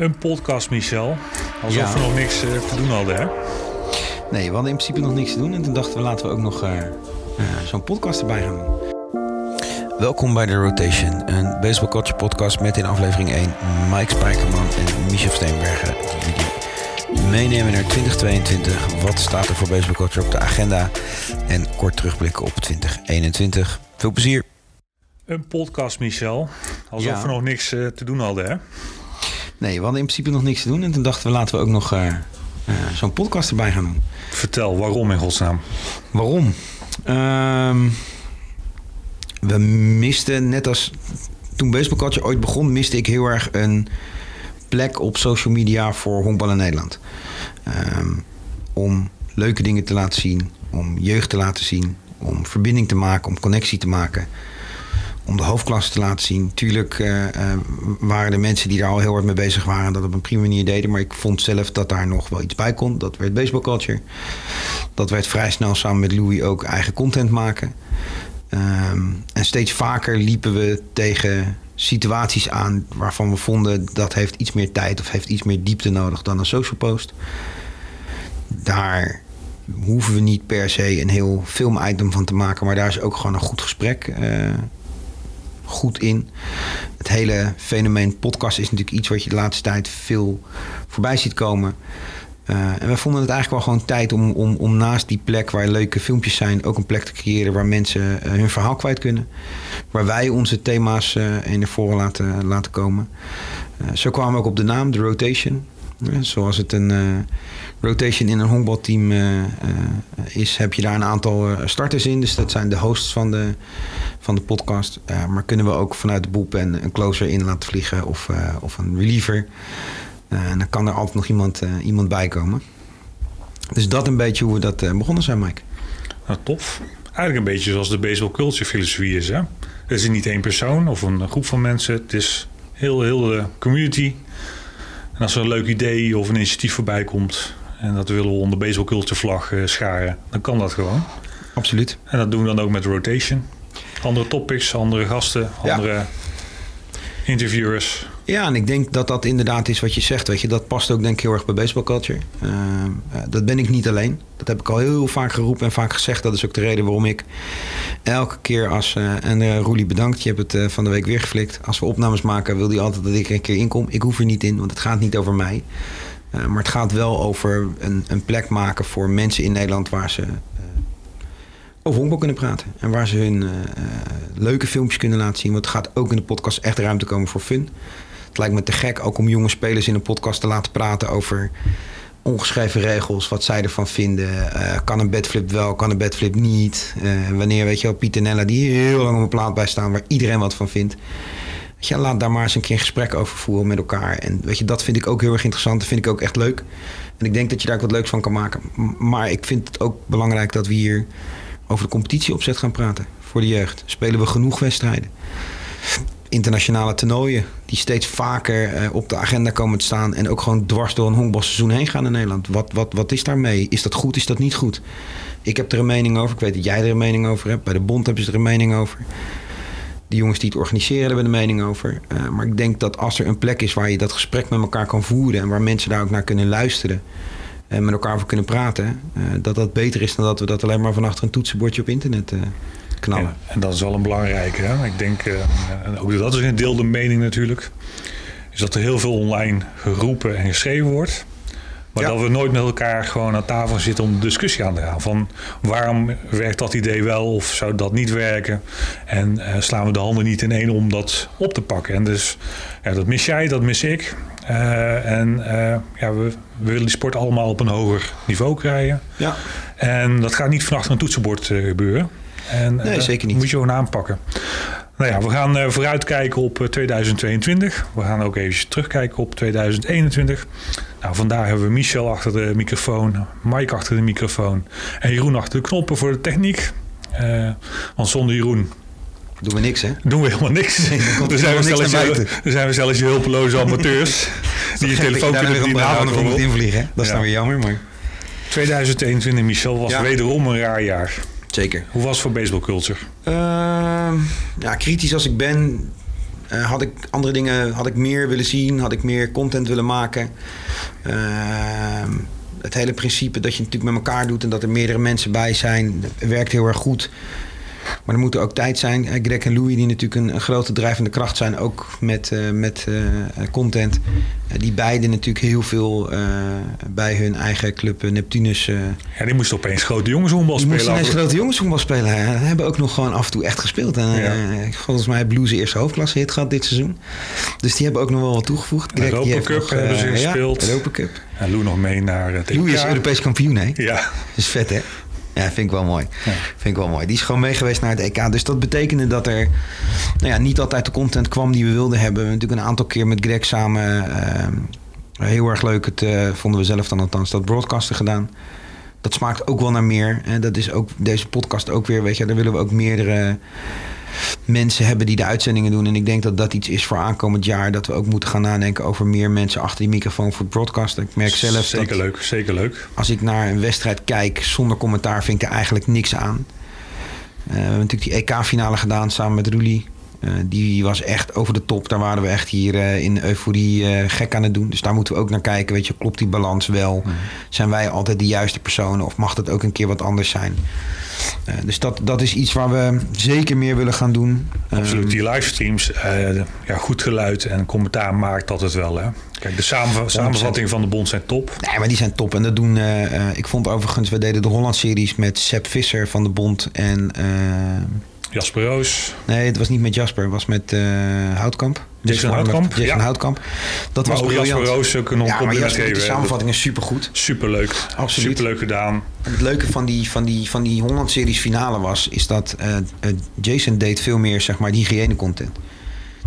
Een podcast, Michel. Alsof Ja. we nog niks eh, te doen hadden, hè? Nee, we hadden in principe nog niks te doen. En toen dachten we, laten we ook nog eh, eh, zo'n podcast erbij gaan doen. Welkom bij The Rotation, een baseball culture podcast met in aflevering 1 Mike Spijkerman en Michel Steenbergen. Die jullie meenemen naar 2022. Wat staat er voor baseball culture op de agenda? En kort terugblikken op 2021. Veel plezier. Een podcast, Michel. Alsof Ja. we nog niks te doen hadden, hè? Nee, we hadden in principe nog niks te doen. En toen dachten we, laten we ook nog eh, eh, zo'n podcast erbij gaan doen. Vertel, waarom in godsnaam? Waarom? Ehm, we misten, net als toen Baseball Culture ooit begon, miste ik heel erg een plek op social media voor honkbal in Nederland. Ehm, om leuke dingen te laten zien, om jeugd te laten zien, om verbinding te maken, om connectie te maken. Om de hoofdklasse te laten zien. Tuurlijk eh, eh, waren er mensen die daar al heel hard mee bezig waren en dat op een prima manier deden. Maar ik vond zelf dat daar nog wel iets bij kon. Dat werd baseball culture. Dat werd vrij snel samen met Louis ook eigen content maken. Ehm, en steeds vaker liepen we tegen situaties aan waarvan we vonden dat heeft iets meer tijd of heeft iets meer diepte nodig dan een social post. Daar hoeven we niet per se een heel film-item van te maken, maar daar is ook gewoon een goed gesprek eh, goed in. Het hele fenomeen podcast is natuurlijk iets wat je de laatste tijd veel voorbij ziet komen. Uh, en we vonden het eigenlijk wel gewoon tijd om, om, om naast die plek waar leuke filmpjes zijn, ook een plek te creëren waar mensen uh, hun verhaal kwijt kunnen. Waar wij onze thema's uh, in de voren laten, laten komen. zo kwamen we ook op de naam, de Rotation. zoals het een rotation in een honkbalteam is, heb je daar een aantal starters in. Dus dat zijn de hosts van de, van de podcast. maar kunnen we ook vanuit de boelpen een closer in laten vliegen of, of een reliever. En dan kan er altijd nog iemand, iemand bij komen. Dus dat een beetje hoe we dat begonnen zijn, Mike. Nou, tof. Eigenlijk een beetje zoals de baseball culture filosofie is, hè? Het is niet één persoon of een groep van mensen. Het is heel, heel de community. En als er een leuk idee of een initiatief voorbij komt... en dat willen we onder baseball culture vlag uh, scharen... dan kan dat gewoon. Absoluut. En dat doen we dan ook met rotation. Andere topics, andere gasten, andere... Ja interviewers. Ja, en ik denk dat dat inderdaad is wat je zegt. Weet je, dat past ook denk ik heel erg bij baseball culture. Uh, uh, dat ben ik niet alleen. Dat heb ik al heel vaak geroepen en vaak gezegd. Dat is ook de reden waarom ik elke keer als... Uh, en uh, Roelie bedankt, je hebt het van de week weer geflikt. Als we opnames maken wil hij altijd dat ik er een keer inkom. Ik hoef er niet in, want het gaat niet over mij. Maar het gaat wel over een, een, plek maken voor mensen in Nederland... waar ze over honkbal kunnen praten. En waar ze hun uh, leuke filmpjes kunnen laten zien. Want het gaat ook in de podcast echt ruimte komen voor fun. Het lijkt me te gek ook om jonge spelers in een podcast te laten praten over ongeschreven regels. Wat zij ervan vinden. Kan een bedflip wel, kan een bedflip niet. wanneer, weet je wel, Pieter Nella die heel lang op een plaat bij staan waar iedereen wat van vindt. Weet laat daar maar eens een keer een gesprek over voeren met elkaar. En weet je, dat vind ik ook heel erg interessant. Dat vind ik ook echt leuk. En ik denk dat je daar ook wat leuks van kan maken. Maar ik vind het ook belangrijk dat we hier over de competitieopzet gaan praten voor de jeugd. Spelen we genoeg wedstrijden? Internationale toernooien die steeds vaker uh, op de agenda komen te staan en ook gewoon dwars door een honkbalseizoen heen gaan in Nederland. Wat, wat, wat is daarmee? Is dat goed? Is dat niet goed? Ik heb er een mening over. Ik weet dat jij er een mening over hebt. Bij de bond hebben ze er een mening over. De jongens die het organiseren hebben een mening over. Uh, maar ik denk dat als er een plek is waar je dat gesprek met elkaar kan voeren en waar mensen daar ook naar kunnen luisteren en met elkaar over kunnen praten, uh, dat dat beter is dan dat we dat alleen maar van achter een toetsenbordje op internet uh, knallen. En dat is wel een belangrijke. Hè? Ik denk, en ook dat is een deel de mening natuurlijk, is dat er heel veel online geroepen en geschreven wordt. Maar ja. dat we nooit met elkaar gewoon aan tafel zitten om de discussie aan te gaan. Van waarom werkt dat idee wel of zou dat niet werken? En uh, slaan we de handen niet in één om dat op te pakken? En dus ja, dat mis jij, dat mis ik. Uh, en uh, ja, we, we, willen die sport allemaal op een hoger niveau krijgen. Ja. En dat gaat niet van achter een toetsenbord gebeuren. En, nee, zeker niet. moet je gewoon aanpakken. Nou ja, we gaan vooruitkijken op 2022. We gaan ook even terugkijken op 2021. Nou, vandaag hebben we Michel achter de microfoon, Mike achter de microfoon en Jeroen achter de knoppen voor de techniek. Uh, want zonder Jeroen doen we niks, hè? Doen we helemaal niks. Nee, dan, zijn we zelfs je, zijn we zelfs je hulpeloze amateurs. die je telefoon kunnen die avond voor moet invliegen. Dat is ja. dan weer jammer, maar... 2021, Michel, was ja. wederom een raar jaar. Zeker. Hoe was het voor baseball culture? Uh, ja, kritisch als ik ben, Eh, had ik andere dingen, had ik meer willen zien, had ik meer content willen maken. Ehm, het hele principe dat je natuurlijk met elkaar doet en dat er meerdere mensen bij zijn, werkt heel erg goed. Maar er moet ook tijd zijn. Eh, Greg en Louis, die natuurlijk een, een grote drijvende kracht zijn, ook met, uh, met uh, content. Die beiden natuurlijk heel veel bij hun eigen club Neptunus. ja, die moesten opeens grote jongenshonkbal spelen. Die moesten grote jongenshonkbal spelen. Hè. hebben ook nog gewoon af en toe echt gespeeld. En, ja. volgens mij hebben Blues eerste hoofdklasse hit gehad dit seizoen. Dus die hebben ook nog wel wat toegevoegd. Greg, Europa Cup nog, hebben ze gespeeld. Ja, Europa Cup. En Lou nog mee naar het Louis is Europees kampioen, hè? Ja. Dat is vet, hè? Ja, vind ik wel mooi. Ja. Vind ik wel mooi. Die is gewoon mee geweest naar het EK. Dus dat betekende dat er nou ja, niet altijd de content kwam die we wilden hebben. We hebben natuurlijk een aantal keer met Greg samen uh, heel erg leuk, het uh, vonden we zelf dan althans, dat broadcasten gedaan. Dat smaakt ook wel naar meer. En dat is ook deze podcast ook weer, weet je, daar willen we ook meerdere mensen hebben die de uitzendingen doen. En ik denk dat dat iets is voor aankomend jaar. Dat we ook moeten gaan nadenken over meer mensen achter die microfoon voor het broadcasten. Ik merk zelf zeker dat leuk, zeker leuk. Als ik naar een wedstrijd kijk zonder commentaar, vind ik er eigenlijk niks aan. Uh, we hebben natuurlijk die EK-finale gedaan samen met Roelie. Uh, die was echt over de top. Daar waren we echt hier uh, in euforie uh, gek aan het doen. Dus daar moeten we ook naar kijken. Weet je, klopt die balans wel? Mm. Zijn wij altijd de juiste personen? Of mag dat ook een keer wat anders zijn? dus dat, dat is iets waar we zeker meer willen gaan doen. Absoluut. Die livestreams, ja, goed geluid en commentaar maakt dat het wel. Hè? Kijk, de samen, samenvatting van de bond zijn top. Nee, maar die zijn top. En dat doen. ik vond overigens, we deden de Holland-series met Sepp Visser van de Bond en. Jasper Roos. Nee, het was niet met Jasper. Het was met uh, Houtkamp. Jason Houtkamp. Jason ja. Houtkamp. Dat maar was ook briljant. Jasper Roos kunnen ja, maar Jasper, de samenvatting is supergoed. Superleuk. Absoluut. Superleuk gedaan. En het leuke van die, van die, van die Holland-series finale was... is dat uh, uh, Jason deed veel meer, zeg maar, die hygiëne-content.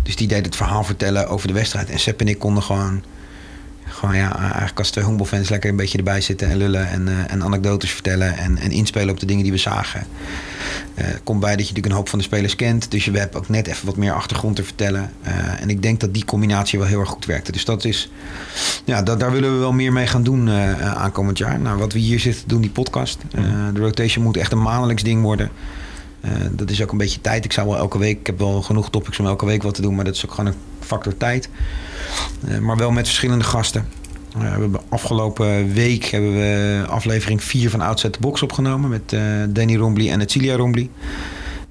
Dus die deed het verhaal vertellen over de wedstrijd. En Sepp en ik konden gewoon gewoon ja, eigenlijk als twee honkbalfans lekker een beetje erbij zitten en lullen en, uh, en anekdotes vertellen en, en inspelen op de dingen die we zagen. Uh, komt bij dat je natuurlijk een hoop van de spelers kent, dus je hebt ook net even wat meer achtergrond te vertellen. Uh, en ik denk dat die combinatie wel heel erg goed werkte. Dus dat is, ja, dat, daar willen we wel meer mee gaan doen aankomend jaar. Nou, wat we hier zitten doen, die podcast. de rotation moet echt een maandelijks ding worden. Uh, dat is ook een beetje tijd. Ik zou wel elke week, ik heb wel genoeg topics om elke week wat te doen, maar dat is ook gewoon een factor tijd. Uh, maar wel met verschillende gasten. Uh, we hebben afgelopen week hebben we aflevering 4 van Outset the Box opgenomen met Danny Rombly en Celia Rombly.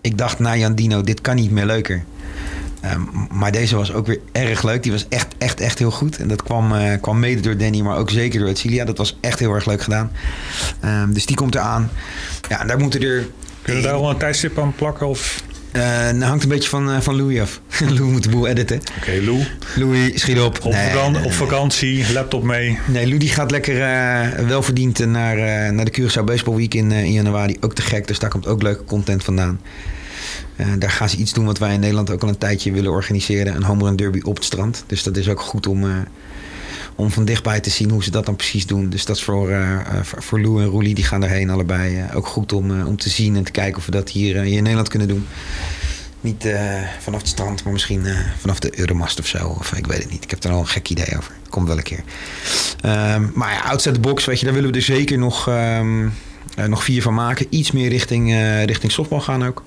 Ik dacht na Jan Dino, dit kan niet meer leuker. Um, maar deze was ook weer erg leuk. Die was echt, echt, echt heel goed. En dat kwam, kwam mede door Danny, maar ook zeker door Celia. Dat was echt heel erg leuk gedaan. Um, dus die komt eraan. Ja, daar moeten er kunnen we daar al een tijdstip aan plakken? Of? Uh, nou, hangt een beetje van, uh, van Louis af. Louis moet de boel editen. Oké, okay, Lou. Louis, schiet op. Op, nee, vakantie, nee, op vakantie, laptop mee. Nee, Lou die gaat lekker uh, welverdiend naar, naar de Curaçao Baseball Week in, in januari. Ook te gek, dus daar komt ook leuke content vandaan. daar gaan ze iets doen wat wij in Nederland ook al een tijdje willen organiseren. Een home run derby op het strand. Dus dat is ook goed om om van dichtbij te zien hoe ze dat dan precies doen. Dus dat is voor, uh, voor Lou en Roelie, die gaan erheen allebei. Uh, ook goed om, om te zien en te kijken of we dat hier, hier in Nederland kunnen doen. Niet vanaf het strand, maar misschien vanaf de Euromast of zo. Of ik weet het niet. Ik heb er al een gek idee over. Komt wel een keer. Um, maar ja, outside the box, weet je, daar willen we er zeker nog, um, nog vier van maken. Iets meer richting, richting softbal gaan ook.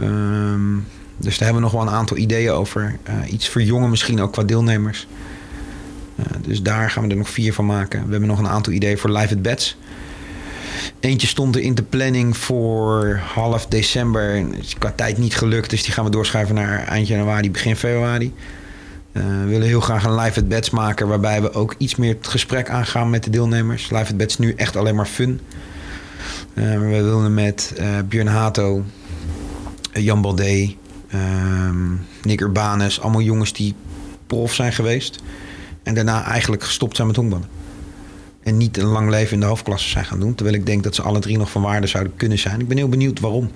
Um, dus daar hebben we nog wel een aantal ideeën over. iets voor jongen misschien ook qua deelnemers. Uh, dus daar gaan we er nog vier van maken. We hebben nog een aantal ideeën voor live at bats. Eentje stond er in de planning voor half december. Is qua tijd niet gelukt, dus die gaan we doorschuiven naar eind januari, begin februari. Uh, we willen heel graag een live at bats maken waarbij we ook iets meer het gesprek aangaan met de deelnemers. Live at bats is nu echt alleen maar fun. Uh, we willen met Björn Hato, Jan Baldé, Nick Urbanus, allemaal jongens die prof zijn geweest. En daarna eigenlijk gestopt zijn met honkballen. En niet een lang leven in de hoofdklasse zijn gaan doen. Terwijl ik denk dat ze alle drie nog van waarde zouden kunnen zijn. Ik ben heel benieuwd waarom.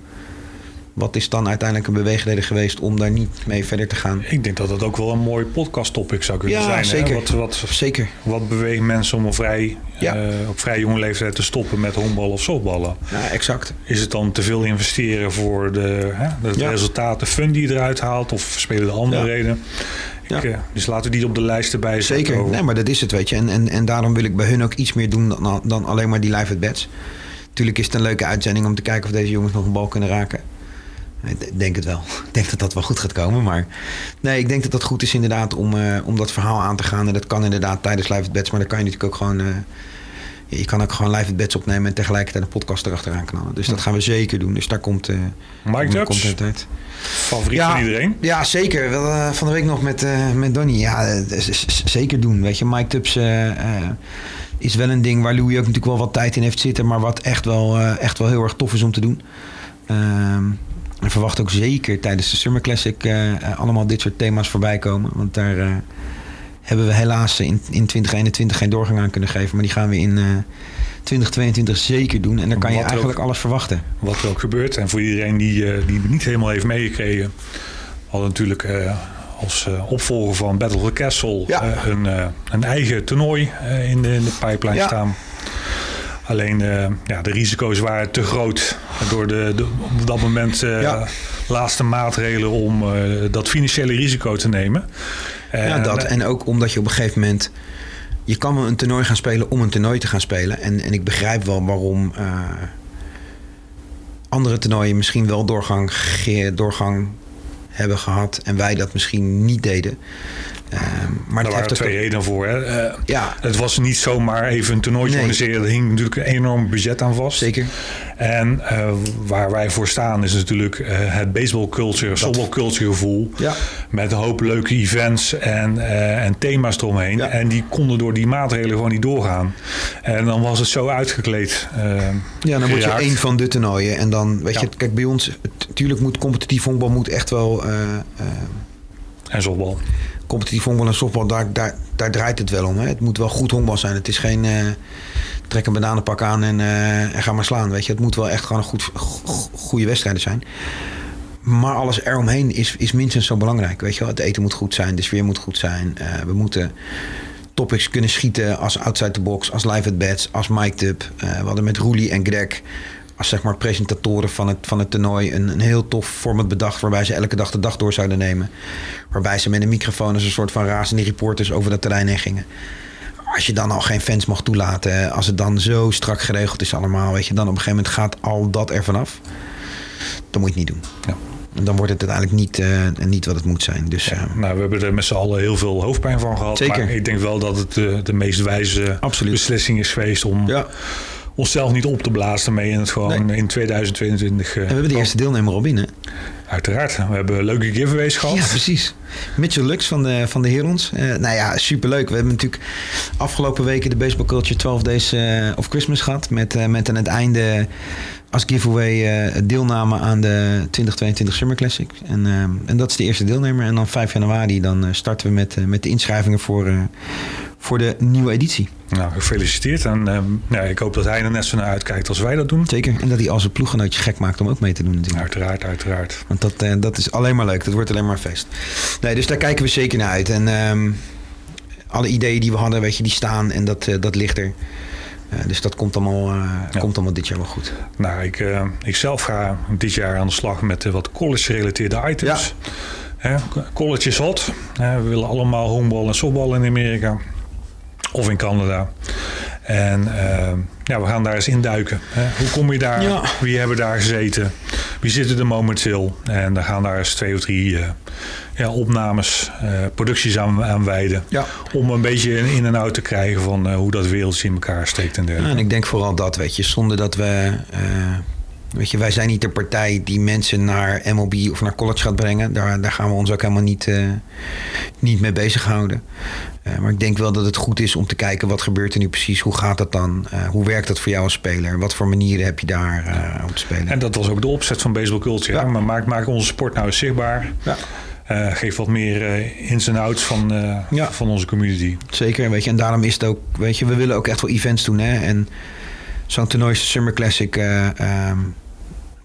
Wat is dan uiteindelijk een beweegreden geweest om daar niet mee verder te gaan? Ik denk dat dat ook wel een mooi podcast topic zou kunnen ja, zijn. Zeker. Wat, wat, zeker. Wat beweegt mensen om vrij, ja. uh, op vrij jonge leeftijd te stoppen met honkballen of softballen? Ja, exact. Is het dan te veel investeren voor de, hè, de ja. resultaten, fun die je eruit haalt? Of spelen de andere redenen? Ja. Dus laten we die op de lijst erbij zetten. Zeker, nee, maar dat is het, weet je. En, en, en daarom wil ik bij hun ook iets meer doen dan, dan alleen maar die live at bats. Tuurlijk is het een leuke uitzending om te kijken of deze jongens nog een bal kunnen raken. Ik denk het wel. Ik denk dat dat wel goed gaat komen. Maar nee, ik denk dat dat goed is inderdaad om, uh, om dat verhaal aan te gaan. En dat kan inderdaad tijdens live bets. Maar dan kan je natuurlijk ook gewoon... Uh, je kan ook gewoon live bets opnemen en tegelijkertijd een podcast erachteraan knallen. Dus dat gaan we zeker doen. Dus daar komt... Uh, Mike favoriet ja, van iedereen? Ja, zeker. Wel, van de week nog met, met Donny. Ja, zeker doen. Weet je, Mike Tubbs is wel een ding waar Louis ook natuurlijk wel wat tijd in heeft zitten. Maar wat echt wel, echt wel heel erg tof is om te doen. Ehm, en verwacht ook zeker tijdens de Summer Classic uh, allemaal dit soort thema's voorbij komen. Want daar uh, hebben we helaas in, in 2021 geen doorgang aan kunnen geven. Maar die gaan we in uh, 2022 zeker doen. En daar kan je eigenlijk alles verwachten. Wat er ook gebeurt. En voor iedereen die, die niet helemaal heeft meegekregen. We hadden natuurlijk als opvolger van Battle of the Castle een, een eigen toernooi in, de, in de pipeline ja. staan. Alleen uh, ja, de risico's waren te groot door de, de op dat moment uh, laatste maatregelen om uh, dat financiële risico te nemen. ja, dat. En ook omdat je op een gegeven moment. Je kan wel een toernooi gaan spelen om een toernooi te gaan spelen. En, en ik begrijp wel waarom andere toernooien misschien wel doorgang, doorgang hebben gehad en wij dat misschien niet deden. Uh, maar Daar waren twee redenen voor. Hè? Uh, ja. Het was niet zomaar even een toernooitje nee. organiseren. Er hing natuurlijk een enorm budget aan vast. Zeker. En uh, waar wij voor staan is natuurlijk uh, het baseball culture, softball culture gevoel. Ja. Met een hoop leuke events en, en thema's eromheen. Ja. En die konden door die maatregelen gewoon niet doorgaan. En dan was het zo uitgekleed. ja, dan word je één van de toernooien. En dan, weet je, kijk bij ons, natuurlijk moet competitief honkbal moet echt wel... en softbal competitief honkbal en softbal, daar, daar, draait het wel om. Hè. Het moet wel goed honkbal zijn. Het is geen uh, trek een bananenpak aan en, uh, en ga maar slaan. Weet je. Het moet wel echt gewoon een goed, goede wedstrijden zijn. Maar alles eromheen is, is minstens zo belangrijk. Weet je wel. Het eten moet goed zijn, de sfeer moet goed zijn. Uh, we moeten topics kunnen schieten als outside the box, als live at bats, als mic up. we hadden met Roelie en Greg als zeg maar presentatoren van het, van het toernooi een, een heel tof format bedacht. Waarbij ze elke dag de dag door zouden nemen. Waarbij ze met een microfoon als een soort van razende reporters over dat terrein heen gingen. Als je dan al geen fans mag toelaten, als het dan zo strak geregeld is allemaal, weet je, dan op een gegeven moment gaat al dat er vanaf. Dan moet je het niet doen. Ja. En dan wordt het uiteindelijk niet, uh, niet wat het moet zijn. Dus, ja, uh, nou, we hebben er met z'n allen heel veel hoofdpijn van gehad. Zeker. Maar ik denk wel dat het de, de meest wijze Absoluut. beslissing is geweest om ja onszelf niet op te blazen mee en het gewoon in 2022. Uh, en we hebben de eerste deelnemer al binnen. Uiteraard. We hebben leuke giveaways gehad. Ja, precies. Mitchell Lux van de, van de Herons. Uh, nou ja, superleuk. We hebben natuurlijk afgelopen weken de Baseball Culture 12 Days uh, of Christmas gehad. Met, uh, met aan het einde als giveaway deelname aan de 2022 Summer Classic. En, en dat is de eerste deelnemer. En dan 5 januari dan starten we met, met de inschrijvingen voor, voor de nieuwe editie. Nou, gefeliciteerd. En uh, ja, ik hoop dat hij er net zo naar uitkijkt als wij dat doen. Zeker. En dat hij als een ploeggenootje gek maakt om ook mee te doen natuurlijk. Uiteraard, uiteraard. Want dat, uh, dat is alleen maar leuk. Dat wordt alleen maar feest. Nee, dus daar kijken we zeker naar uit. En um, alle ideeën die we hadden, weet je, die staan en dat, uh, dat ligt er. dus dat komt allemaal, ja. komt allemaal dit jaar wel goed. Nou, ik, ik zelf ga dit jaar aan de slag met wat college-gerelateerde items. Ja. college is hot. we willen allemaal honkbal en softbal in Amerika of in Canada. En uh, ja, we gaan daar eens induiken. Hè? Hoe kom je daar? Ja. Wie hebben daar gezeten? Wie zitten er momenteel? En dan gaan daar eens twee of drie uh, ja, opnames, uh, producties aan, aan wijden. Ja. Om een beetje een in- en out te krijgen van hoe dat wereldje in elkaar steekt en dergelijke. Ja, en ik denk vooral dat, weet je, zonder dat we Weet je, wij zijn niet de partij die mensen naar MLB of naar college gaat brengen. Daar, daar gaan we ons ook helemaal niet, uh, niet mee bezighouden. Uh, maar ik denk wel dat het goed is om te kijken wat gebeurt er nu precies. Hoe gaat dat dan? Uh, hoe werkt dat voor jou als speler? Wat voor manieren heb je daar om te spelen? En dat was ook de opzet van Baseball Culture. Ja. Maar maak, maak onze sport nou eens zichtbaar. Ja. Uh, geef wat meer uh, ins en outs van, uh, ja. van onze community. Zeker, weet je. En daarom is het ook, weet je, we willen ook echt wel events doen. Hè? En zo'n toernooi Summer Classic. Um,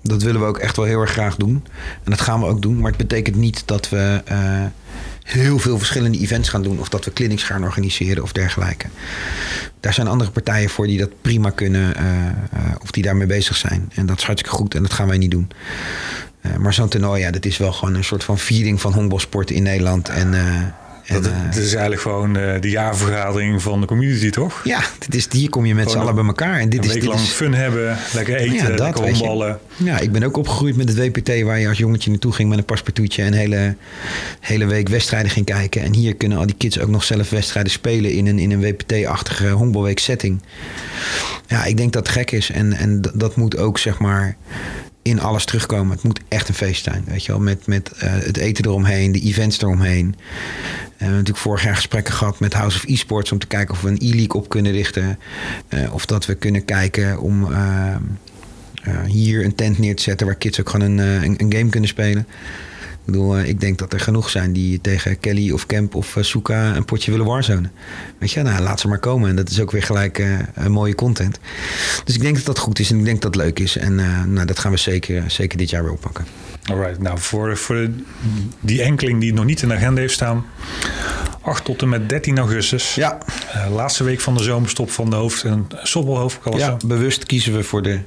dat willen we ook echt wel heel erg graag doen. En dat gaan we ook doen. Maar het betekent niet dat we heel veel verschillende events gaan doen. Of dat we clinics gaan organiseren of dergelijke. Daar zijn andere partijen voor die dat prima kunnen. Uh, uh, of die daarmee bezig zijn. En dat is hartstikke goed. En dat gaan wij niet doen. maar zo'n toernooi, ja, dat is wel gewoon een soort van viering van honkbalsport in Nederland. En En, eh, het is eigenlijk gewoon eh, de jaarvergadering van de community, toch? ja, dit is, hier kom je met z'n allen bij elkaar. En dit een is, week dit lang is, fun hebben, lekker eten, Ja, dat, lekker honkballen. Ja, ik ben ook opgegroeid met het WPT waar je als jongetje naartoe ging met een paspartoutje en hele, hele week wedstrijden ging kijken. En hier kunnen al die kids ook nog zelf wedstrijden spelen in een, in een WPT-achtige honkbalweek setting. Ja, ik denk dat het gek is en, en dat moet ook zeg maar in alles terugkomen. Het moet echt een feest zijn, weet je wel. Met, met eh, het eten eromheen, de events eromheen. Eh, hebben natuurlijk vorig jaar gesprekken gehad met House of Esports... om te kijken of we een e-league op kunnen richten. Eh, of dat we kunnen kijken om... eh, hier een tent neer te zetten waar kids ook gewoon een, een game kunnen spelen. Ik bedoel, eh, ik denk dat er genoeg zijn die tegen Kelly of Kemp of uh, Suka een potje willen warzonen. Weet je, nou laat ze maar komen. En dat is ook weer gelijk eh, een mooie content. Dus ik denk dat dat goed is en ik denk dat het leuk is. En eh, nou, dat gaan we zeker, zeker dit jaar weer oppakken. Alright, nou voor, voor die enkeling die nog niet in de agenda heeft staan. 8 tot en met 13 augustus. Ja, Eh, laatste week van de zomerstop van de hoofd- en softbalhoofdklasse. ja bewust kiezen we voor de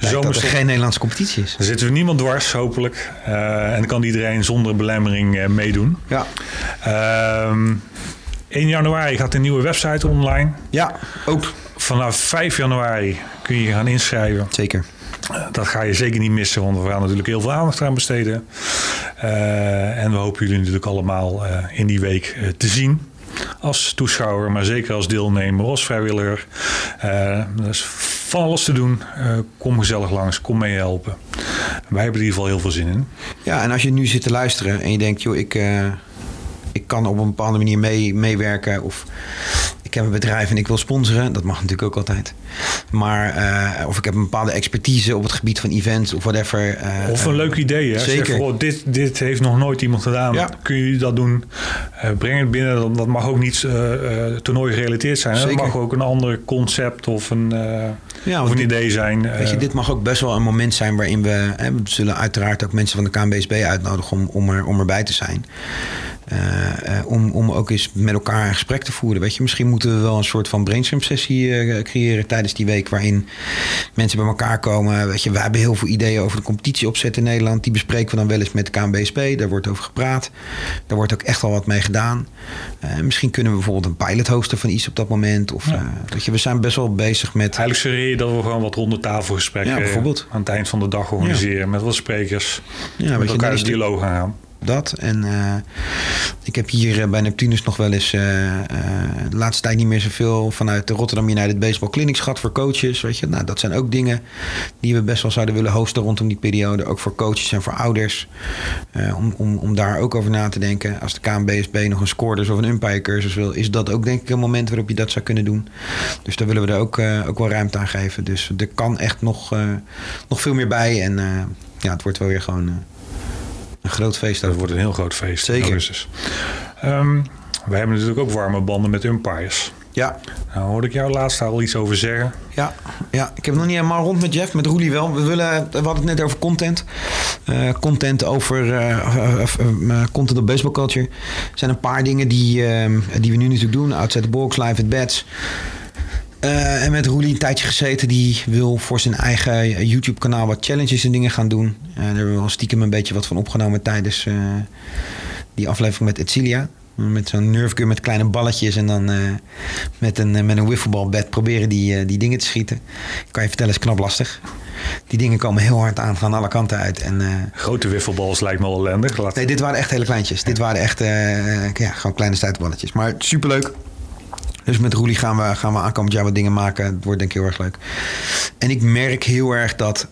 tijd dat er geen Nederlandse competitie is. Daar zitten we niemand dwars, hopelijk. Eh, en kan iedereen zonder belemmering eh, meedoen. Ja, Ehm 1 januari gaat een nieuwe website online. ja ook. Vanaf 5 januari kun je gaan inschrijven. Zeker. Eh, Dat ga je zeker niet missen, want we gaan natuurlijk heel veel aandacht aan besteden. En we hopen jullie natuurlijk allemaal in die week te zien. Als toeschouwer, maar zeker als deelnemer, als vrijwilliger. Er is van alles te doen. Eh, kom gezellig langs, kom mee helpen. Wij hebben er in ieder geval heel veel zin in. Ja, en als je nu zit te luisteren en je denkt, joh, ik, eh, ik kan op een bepaalde manier mee, meewerken of heb een bedrijf en ik wil sponsoren, dat mag natuurlijk ook altijd. Maar, eh, of ik heb een bepaalde expertise op het gebied van events of whatever. eh, Of een eh, leuk idee. Hè? Zeker. oh, dit, dit heeft nog nooit iemand gedaan. Ja. Kun je dat doen? Eh, breng het binnen. Dat, dat mag ook niet eh eh, toernooi gerelateerd zijn. Hè? Dat Zeker. mag ook een ander concept of een, eh, Ja, of een dit- idee zijn. Weet je, Eh, dit mag ook best wel een moment zijn waarin we... Hè, we zullen uiteraard ook mensen van de KNBSB uitnodigen om, om, er, om erbij te zijn. Eh, eh, om, ook eens met elkaar een gesprek te voeren. Weet je, misschien moeten we wel een soort van brainstorm sessie eh, creëren tijdens die week. Waarin mensen bij elkaar komen. Weet je, we hebben heel veel ideeën over de competitie opzetten in Nederland. Die bespreken we dan wel eens met de KNBSB. Daar wordt over gepraat. Daar wordt ook echt wel wat mee gedaan. Misschien kunnen we bijvoorbeeld een pilot hosten van iets op dat moment. Of, Ja. weet je, we zijn best wel bezig met... Eigenlijk suggereer je dat we gewoon wat ronde tafelgesprekken Ja, bijvoorbeeld. aan het eind van de dag organiseren. Met wat sprekers. Ja, met je, elkaar is de- dialoog gaan. Dat. En eh, ik heb hier eh, bij Neptunus nog wel eens eh, de laatste tijd niet meer zoveel vanuit de Rotterdam United Baseball Clinics gehad voor coaches. Weet je, nou, dat zijn ook dingen die we best wel zouden willen hosten rondom die periode. Ook voor coaches en voor ouders. Om, om, om daar ook over na te denken. Als de KNBSB nog een scoorders of een umpire cursus wil, is dat ook denk ik een moment waarop je dat zou kunnen doen. Dus daar willen we er ook, ook wel ruimte aan geven. Dus er kan echt nog, nog veel meer bij. En ja, het wordt wel weer gewoon. Een groot feest. Dat wordt een heel groot feest in Zeker. augustus. Ehm, wij hebben natuurlijk ook warme banden met umpires. Ja, Nou, hoorde ik jou laatst al iets over zeggen. ja, ja, ik heb nog niet helemaal rond met Jeff, met Roelie wel. We, willen, we hadden het net over content. Eh, content over eh, eh, content op baseball culture. Er zijn een paar dingen die, eh, die we nu natuurlijk doen. Outside the box, live at bats. Eh, en met Roelie een tijdje gezeten. Die wil voor zijn eigen YouTube kanaal wat challenges en dingen gaan doen. Eh, daar hebben we wel stiekem een beetje wat van opgenomen tijdens eh, die aflevering met Etcilia. Met zo'n nerf gun met kleine balletjes en dan met een, met een wifflebalbed proberen die, die dingen te schieten. Ik kan je vertellen, is knap lastig. Die dingen komen heel hard aan, gaan alle kanten uit. En, Grote wiffelbals lijkt me al ellendig. Laat... nee, dit waren echt hele kleintjes. Dit waren echt ja, gewoon kleine stuiterballetjes. Maar superleuk. Dus met Roelie gaan we, gaan we aankomend jaar wat dingen maken. Het wordt denk ik heel erg leuk. En ik merk heel erg dat...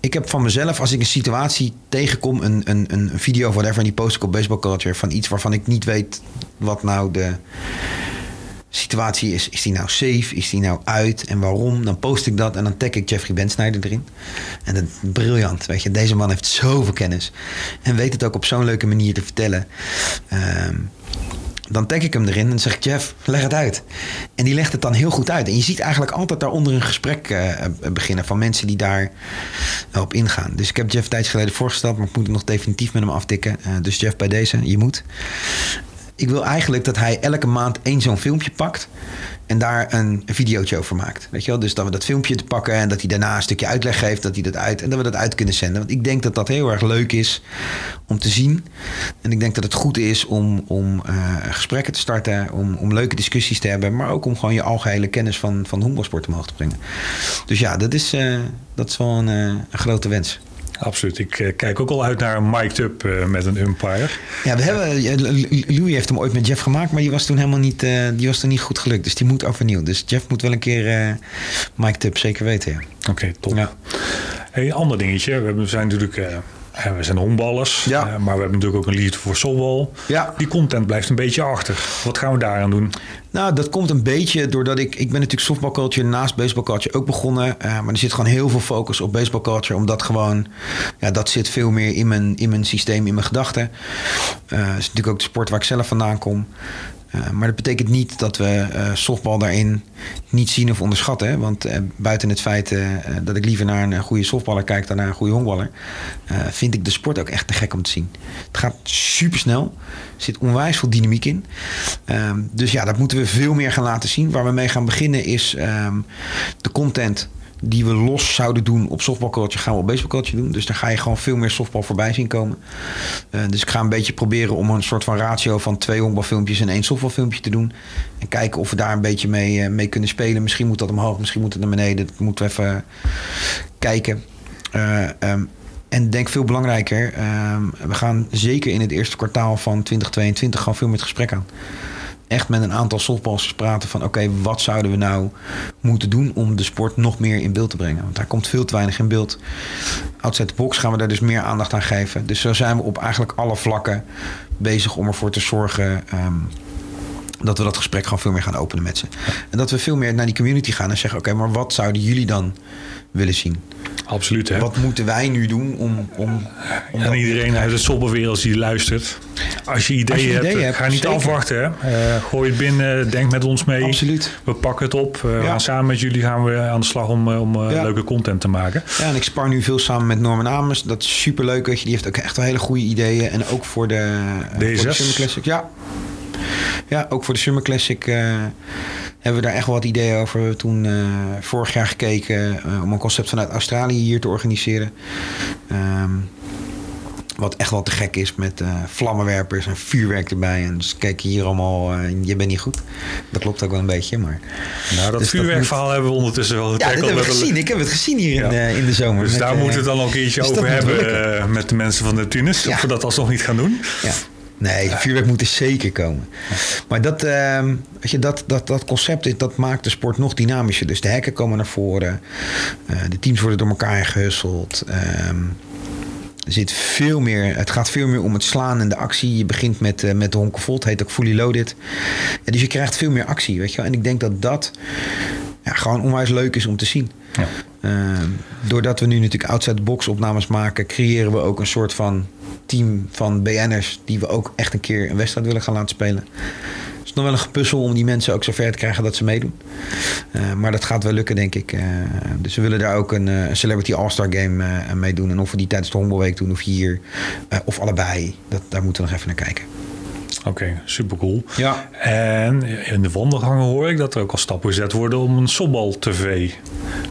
Ik heb van mezelf, als ik een situatie tegenkom... een, een, een video of whatever... en die post ik op baseball culture... van iets waarvan ik niet weet wat nou de situatie is. Is die nou safe? Is die nou uit? En waarom? Dan post ik dat en dan tag ik Jeffrey Bensnijder erin. En dat is briljant, weet je. Deze man heeft zoveel kennis. En weet het ook op zo'n leuke manier te vertellen. Ehm, dan tag ik hem erin en zeg Jeff, leg het uit. En die legt het dan heel goed uit. En je ziet eigenlijk altijd daaronder een gesprek eh, beginnen van mensen die daar eh, op ingaan. Dus ik heb Jeff tijds geleden voorgesteld, maar ik moet het nog definitief met hem aftikken. Eh, dus Jeff, bij deze, je moet. Ik wil eigenlijk dat hij elke maand één zo'n filmpje pakt. En daar een, videootje over maakt. Weet je wel? Dus dat we dat filmpje te pakken en dat hij daarna een stukje uitleg geeft. Dat hij dat uit, en dat we dat uit kunnen zenden. Want ik denk dat dat heel erg leuk is om te zien. En ik denk dat het goed is om, om uh, gesprekken te starten. Om, om leuke discussies te hebben. Maar ook om gewoon je algehele kennis van, van honkbalsport omhoog te brengen. Dus ja, dat is, uh, dat is wel een, een grote wens. Absoluut. Ik uh, kijk ook al uit naar een mic'd up uh, met een umpire. Ja, we hebben, Louis heeft hem ooit met Jeff gemaakt, maar die was toen helemaal niet, uh, die was toen niet goed gelukt. Dus die moet overnieuw. Dus Jeff moet wel een keer mic'd up, zeker weten. Ja. Oké, okay, top. Ja. Hey, ander dingetje. We zijn natuurlijk we zijn honkballers, ja. uh, maar we hebben natuurlijk ook een liefde voor softbal. Ja. Die content blijft een beetje achter. Wat gaan we daaraan doen? Nou, dat komt een beetje doordat ik... Ik ben natuurlijk softballculture naast baseballculture ook begonnen. Uh, maar er zit gewoon heel veel focus op baseballculture. Omdat gewoon... Ja, dat zit veel meer in mijn, in mijn systeem, in mijn gedachten. Uh, dat is natuurlijk ook de sport waar ik zelf vandaan kom. Uh, maar dat betekent niet dat we uh, softbal daarin niet zien of onderschatten. Want uh, buiten het feit dat ik liever naar een goede softballer kijk dan naar een goede honkballer, vind ik de sport ook echt te gek om te zien. Het gaat super snel, er zit onwijs veel dynamiek in. Ehm, dus ja, dat moeten we veel meer gaan laten zien. Waar we mee gaan beginnen is um, de content die we los zouden doen op softbalculture, gaan we op baseballculture doen. Dus daar ga je gewoon veel meer softbal voorbij zien komen. Uh, dus ik ga een beetje proberen om een soort van ratio van twee honkbalfilmpjes en één softbalfilmpje te doen. En kijken of we daar een beetje mee, uh, mee kunnen spelen. Misschien moet dat omhoog, misschien moet het naar beneden. Dat moeten we even kijken. Uh, um, en denk veel belangrijker, um, we gaan zeker in het eerste kwartaal van 2022 gewoon veel met gesprek aan echt met een aantal softballers praten van... oké, wat zouden we nou moeten doen om de sport nog meer in beeld te brengen? Want daar komt veel te weinig in beeld. Outside the box gaan we daar dus meer aandacht aan geven. Dus zo zijn we op eigenlijk alle vlakken bezig om ervoor te zorgen... Um, dat we dat gesprek gewoon veel meer gaan openen met ze. En dat we veel meer naar die community gaan en zeggen: Oké, maar wat zouden jullie dan willen zien? Absoluut. Hè? Wat moeten wij nu doen om. om, om en iedereen uit het softbalwereld die luistert. Als je ideeën, Als je ideeën hebt, hebt, ga niet zeker. afwachten. Hè? Uh, gooi het binnen, denk met ons mee. Absoluut. We pakken het op. Uh, ja. Samen met jullie gaan we aan de slag om, om uh, ja. leuke content te maken. Ja, en ik spar nu veel samen met Norman Amers. Dat is super leuk. Die heeft ook echt wel hele goede ideeën. En ook voor de, D6. Voor de Summer Classic. Ja, ja, ook voor de Summer Classic uh, hebben we daar echt wel wat ideeën over. We hebben toen uh, vorig jaar gekeken uh, om een concept vanuit Australië hier te organiseren. Um, wat echt wel te gek is met vlammenwerpers en vuurwerk erbij. En dus kijk hier allemaal, je bent niet goed. Dat klopt ook wel een beetje, maar... Nou, dat dus vuurwerkverhaal moet... hebben we ondertussen wel Ja, dat hebben we gezien. Ik heb het gezien hier ja. in, in de zomer. Dus met, daar moeten we het dan ook een keertje dus over hebben met de mensen van de Tunis. Ja. Of we dat alsnog niet gaan doen. Ja. Nee, vuurwerk moet er zeker komen. Maar dat, uh, weet je, dat, dat, dat concept dat maakt de sport nog dynamischer. Dus de hekken komen naar voren. Uh, de teams worden door elkaar gehusteld. Uh, er zit veel meer, het gaat veel meer om het slaan en de actie. Je begint met, uh, met de honkenvolt, heet ook fully loaded. Ja, dus je krijgt veel meer actie, weet je wel. En ik denk dat dat ja, gewoon onwijs leuk is om te zien. Ja. Uh, doordat we nu natuurlijk outside box opnames maken, creëren we ook een soort van team van BN'ers die we ook echt een keer een wedstrijd willen gaan laten spelen. Het is nog wel een gepuzzel om die mensen ook zover te krijgen dat ze meedoen. Uh, maar dat gaat wel lukken, denk ik. Uh, dus we willen daar ook een, uh, Celebrity All-Star Game mee doen. En of we die tijdens de Hongerweek doen of hier. of allebei. Dat, daar moeten we nog even naar kijken. Oké, okay, super cool. Ja. En in de wandelgangen hoor ik dat er ook al stappen gezet worden om een Softbal TV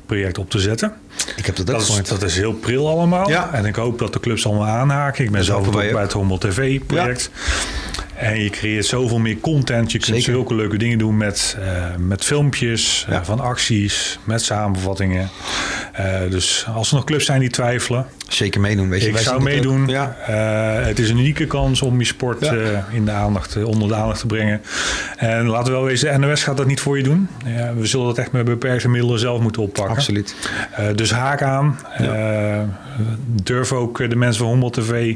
project op te zetten. Ik heb dat dat. Is, dat is heel pril allemaal. Ja. En ik hoop dat de clubs allemaal aanhaken. Ik ben zelf ook bij het Hommel TV project. Ja. En je creëert zoveel meer content. Je kunt Zeker. zulke leuke dingen doen met, uh, met filmpjes, ja. uh, van acties, met samenvattingen. Uh, dus als er nog clubs zijn die twijfelen. Zeker meedoen. Weet je. Ik zou meedoen. Ja. het is een unieke kans om je sport ja. in de aandacht, onder de aandacht te brengen. En laten we wel wezen, de NOS gaat dat niet voor je doen. we zullen dat echt met beperkte middelen zelf moeten oppakken. Absoluut. dus haak aan. durf ook de mensen van Hommel TV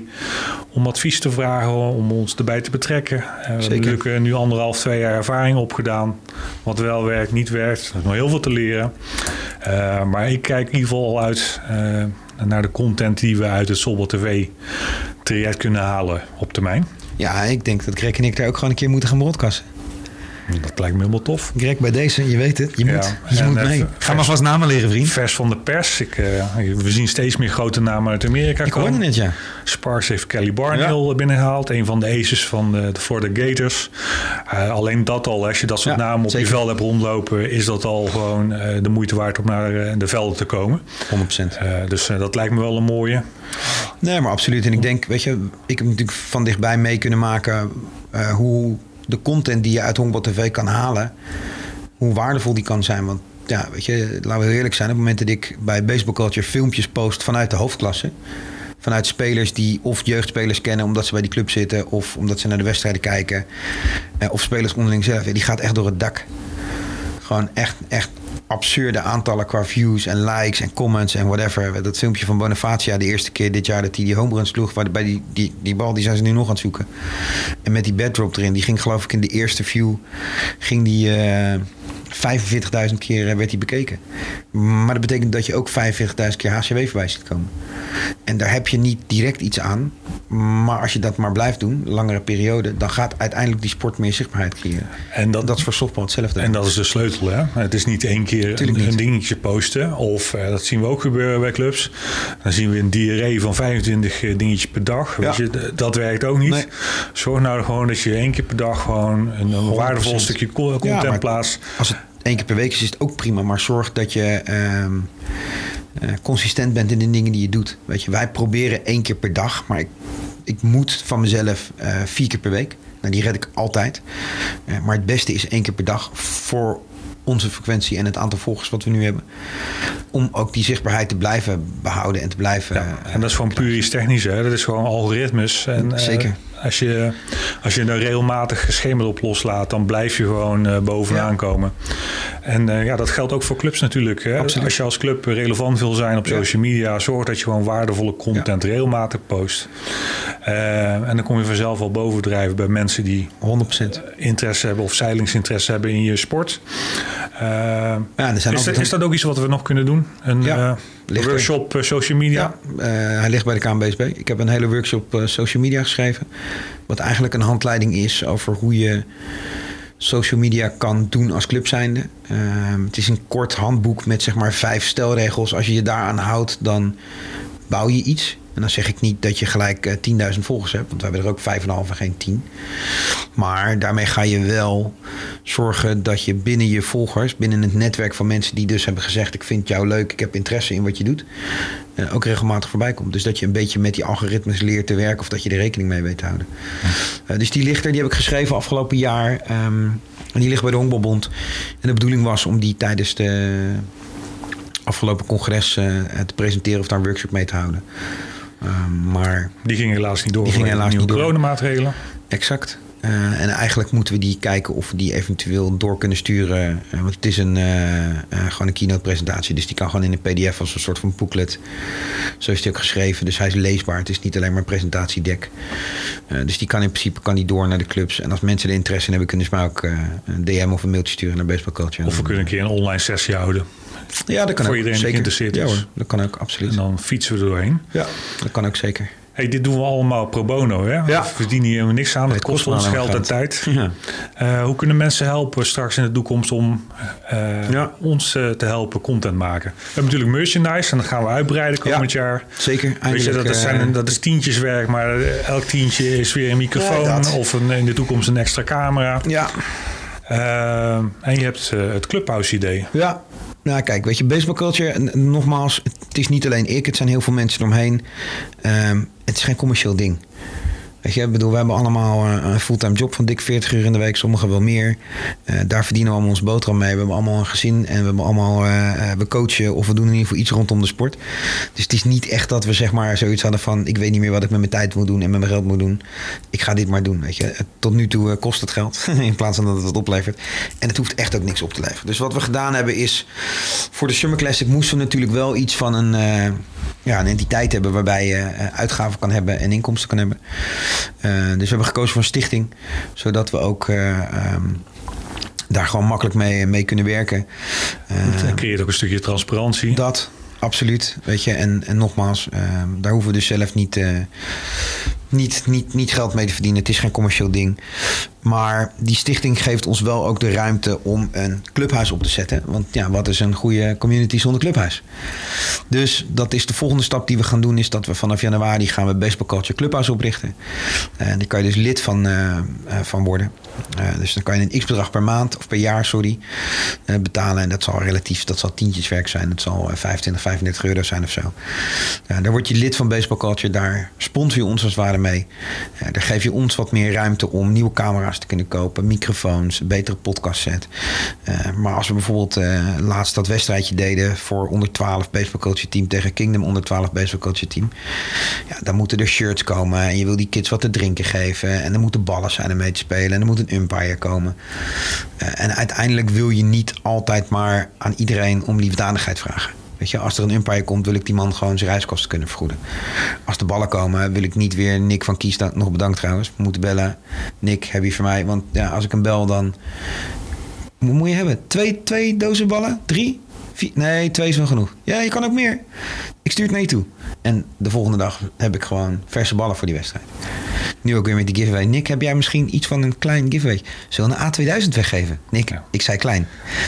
om advies te vragen, om ons erbij te betrekken. We hebben natuurlijk nu anderhalf, twee jaar ervaring opgedaan. Wat wel werkt, niet werkt. Er is nog heel veel te leren. Maar ik kijk in ieder geval al uit naar de content die we uit het Sobel TV traject kunnen halen op termijn. Ja, ik denk dat Greg en ik daar ook gewoon een keer moeten gaan broadcasten. Dat lijkt me helemaal tof. Greg, bij deze, je weet het. Je Ja, moet, je moet eh, mee. vers- Ga maar vast namen leren, vriend. Vers van de pers. Ik, eh, we zien steeds meer grote namen uit Amerika Ik hoorde komen. het, ja. Sparks heeft Kelly Barnhill binnengehaald. Een van de aces van de, de Florida Gators. Eh, alleen dat al, als je dat soort Ja, namen op zeker. je veld hebt rondlopen... is dat al gewoon eh, de moeite waard om naar eh, de velden te komen. 100%. Eh, dus eh, dat lijkt me wel een mooie. Nee, maar absoluut. En ik denk, weet je, ik heb natuurlijk van dichtbij mee kunnen maken eh, hoe de content die je uit Honkbal TV kan halen, hoe waardevol die kan zijn. Want ja, weet je, laten we eerlijk zijn, op het moment dat ik bij Baseball Culture filmpjes post vanuit de hoofdklasse, vanuit spelers die of jeugdspelers kennen omdat ze bij die club zitten, of omdat ze naar de wedstrijden kijken, eh, of spelers onderling zelf, die gaat echt door het dak. Gewoon echt, echt absurde aantallen qua views en likes en comments en whatever. Dat filmpje van Bonifacia de eerste keer dit jaar dat hij die home run sloeg. Waar bij die, die, die bal die zijn ze nu nog aan het zoeken. En met die backdrop erin. Die ging geloof ik in de eerste view. Ging die eh 45.000 keer eh, werd die bekeken. Maar dat betekent dat je ook 45.000 keer HCW voorbij ziet komen. En daar heb je niet direct iets aan. Maar als je dat maar blijft doen, langere periode, dan gaat uiteindelijk die sport meer zichtbaarheid creëren. En dat, Dat is voor softbal hetzelfde. En dat is de sleutel. Hè? Het is niet één keer een, niet. een dingetje posten. Of eh, dat zien we ook gebeuren bij clubs. Dan zien we een diarree van 25 dingetjes per dag. Weet Ja. je, dat werkt ook niet. Nee. Zorg nou gewoon dat je één keer per dag gewoon een, een waardevol stukje co- content maar- plaatst. Als het één keer per week is, het ook prima. Maar zorg dat je ehm, eh, consistent bent in de dingen die je doet. Weet je, wij proberen één keer per dag. Maar ik, ik moet van mezelf eh, vier keer per week. Nou, die red ik altijd. Eh, maar het beste is één keer per dag voor onze frequentie en het aantal volgers wat we nu hebben. Om ook die zichtbaarheid te blijven behouden en te blijven... Ja, en dat is gewoon puur iets technisch. Hè? Dat is gewoon algoritmes. En, Zeker. Als, je, als je er regelmatig geschemerd op loslaat, dan blijf je gewoon eh, bovenaan Ja. komen. En eh, ja, dat geldt ook voor clubs natuurlijk. Hè? Als je als club relevant wil zijn op social media, zorg dat je gewoon waardevolle content regelmatig post. Eh, en dan kom je vanzelf al bovendrijven bij mensen die 100%. interesse hebben of zeilingsinteresse hebben in je sport. Ja, er zijn is, altijd dat, is dat ook iets wat we nog kunnen doen? Een Ja, ligt workshop eh, social media? Ja, eh, hij ligt bij de KNBSB. Ik heb een hele workshop eh, social media geschreven. Wat eigenlijk een handleiding is over hoe je social media kan doen als club zijnde. Ehm, het is een kort handboek met zeg maar vijf stelregels. Als je je daaraan houdt, dan bouw je iets. En dan zeg ik niet dat je gelijk eh, 10.000 volgers hebt. Want we hebben er ook 5,5 en geen 10. Maar daarmee ga je wel zorgen dat je binnen je volgers, binnen het netwerk van mensen die dus hebben gezegd: Ik vind jou leuk, ik heb interesse in wat je doet, eh, ook regelmatig voorbij komt. Dus dat je een beetje met die algoritmes leert te werken of dat je er rekening mee weet te houden. Eh, dus die ligt er, die heb ik geschreven afgelopen jaar. ehm, en die ligt bij de Honkbalbond. En de bedoeling was om die tijdens de afgelopen congres eh, te presenteren of daar een workshop mee te houden. Ehm, maar Die ging helaas niet door. Die ging helaas niet door. coronamaatregelen. Exact. Eh, en eigenlijk moeten we die kijken of we die eventueel door kunnen sturen. Eh, want het is een, eh, gewoon een keynote presentatie. Dus die kan gewoon in een pdf als een soort van booklet. Zo is die ook geschreven. Dus hij is leesbaar. Het is niet alleen maar een presentatiedek. Dus die kan in principe kan die door naar de clubs. En als mensen er interesse in hebben, kunnen ze mij ook een DM of een mailtje sturen naar Baseball Culture. Of we kunnen een keer een online sessie houden. ja, dat kan voor ook. iedereen die geïnteresseerd ja, is. hoor, dat kan ook, absoluut. En dan fietsen we er doorheen. Ja, dat kan ook zeker. Hey, dit doen we allemaal pro bono. Hè? Ja. We verdienen hier helemaal niks aan. Het kost kost ons geld en tijd. Ja. Eh, hoe kunnen mensen helpen straks in de toekomst om eh, Ja. ons eh, te helpen content maken? We hebben natuurlijk merchandise en dat gaan we uitbreiden komend jaar. Zeker. Weet je, dat, is zijn, dat is tientjeswerk, maar elk tientje is weer een microfoon of een, in de toekomst een extra camera. ja, Eh, en je hebt het Clubhouse idee. Ja. Nou, kijk, weet je, baseball culture, nogmaals, het is niet alleen ik, het zijn heel veel mensen eromheen. Ehm, het is geen commercieel ding. Bedoel, we hebben allemaal een fulltime job van dik 40 uur in de week, sommigen wel meer. Eh, daar verdienen we allemaal ons boterham mee. We hebben allemaal een gezin en we hebben allemaal, eh, eh, we coachen of we doen in ieder geval iets rondom de sport. Dus het is niet echt dat we zeg maar zoiets hadden van, ik weet niet meer wat ik met mijn tijd moet doen en met mijn geld moet doen. Ik ga dit maar doen, weet je. Tot nu toe kost het geld, in plaats van dat het wat oplevert. En het hoeft echt ook niks op te leveren. Dus wat we gedaan hebben is, voor de Summer Classic moesten we natuurlijk wel iets van een, ja, een entiteit hebben waarbij je uitgaven kan hebben en inkomsten kan hebben. Eh, dus we hebben gekozen voor een stichting, zodat we ook eh, ehm, daar gewoon makkelijk mee, mee kunnen werken. Eh, Het creëert ook een stukje transparantie. dat, absoluut. Weet je, en, en nogmaals, ehm, daar hoeven we dus zelf niet, niet, niet, niet geld mee te verdienen. Het is geen commercieel ding. Maar die stichting geeft ons wel ook de ruimte om een clubhuis op te zetten. Want ja, wat is een goede community zonder clubhuis? Dus dat is de volgende stap die we gaan doen. Is dat we vanaf januari gaan we Baseball Culture Clubhuis oprichten. En daar kan je dus lid van, uh, van worden. Uh, dus dan kan je een x-bedrag per maand of per jaar, sorry, uh, betalen. En dat zal relatief, dat zal tientjeswerk zijn. Dat zal 25, 35 euro zijn of zo. daar word je lid van Baseball Culture. Daar sponsor je ons als het ware mee. daar geef je ons wat meer ruimte om nieuwe camera's te kunnen kopen. Microfoons, een betere podcast set. maar als we bijvoorbeeld laatst dat wedstrijdje deden voor onder 12 Baseball Culture team tegen Kingdom onder 12 Baseball Culture team. Ja, dan moeten er shirts komen. En je wil die kids wat te drinken geven. En er moeten ballen zijn om mee te spelen. En er moet een umpire komen. Uh, en uiteindelijk wil je niet altijd maar aan iedereen om liefdadigheid vragen. Weet je, als er een umpire komt, wil ik die man gewoon zijn reiskosten kunnen vergoeden. Als de ballen komen, wil ik niet weer Nick van Kies, nog bedankt trouwens, moeten bellen. Nick, heb je voor mij? Want ja, als ik hem bel, dan. Moet je hebben? Twee, twee dozen ballen? Drie? Vier? Nee, twee is wel genoeg. Ja, je kan ook meer. Ik stuur het naar toe. En de volgende dag heb ik gewoon verse ballen voor die wedstrijd. Nu ook weer met die giveaway. Nick, heb jij misschien iets van een klein giveaway? Zullen we een A2000 weggeven? Nick, ja. ik zei klein.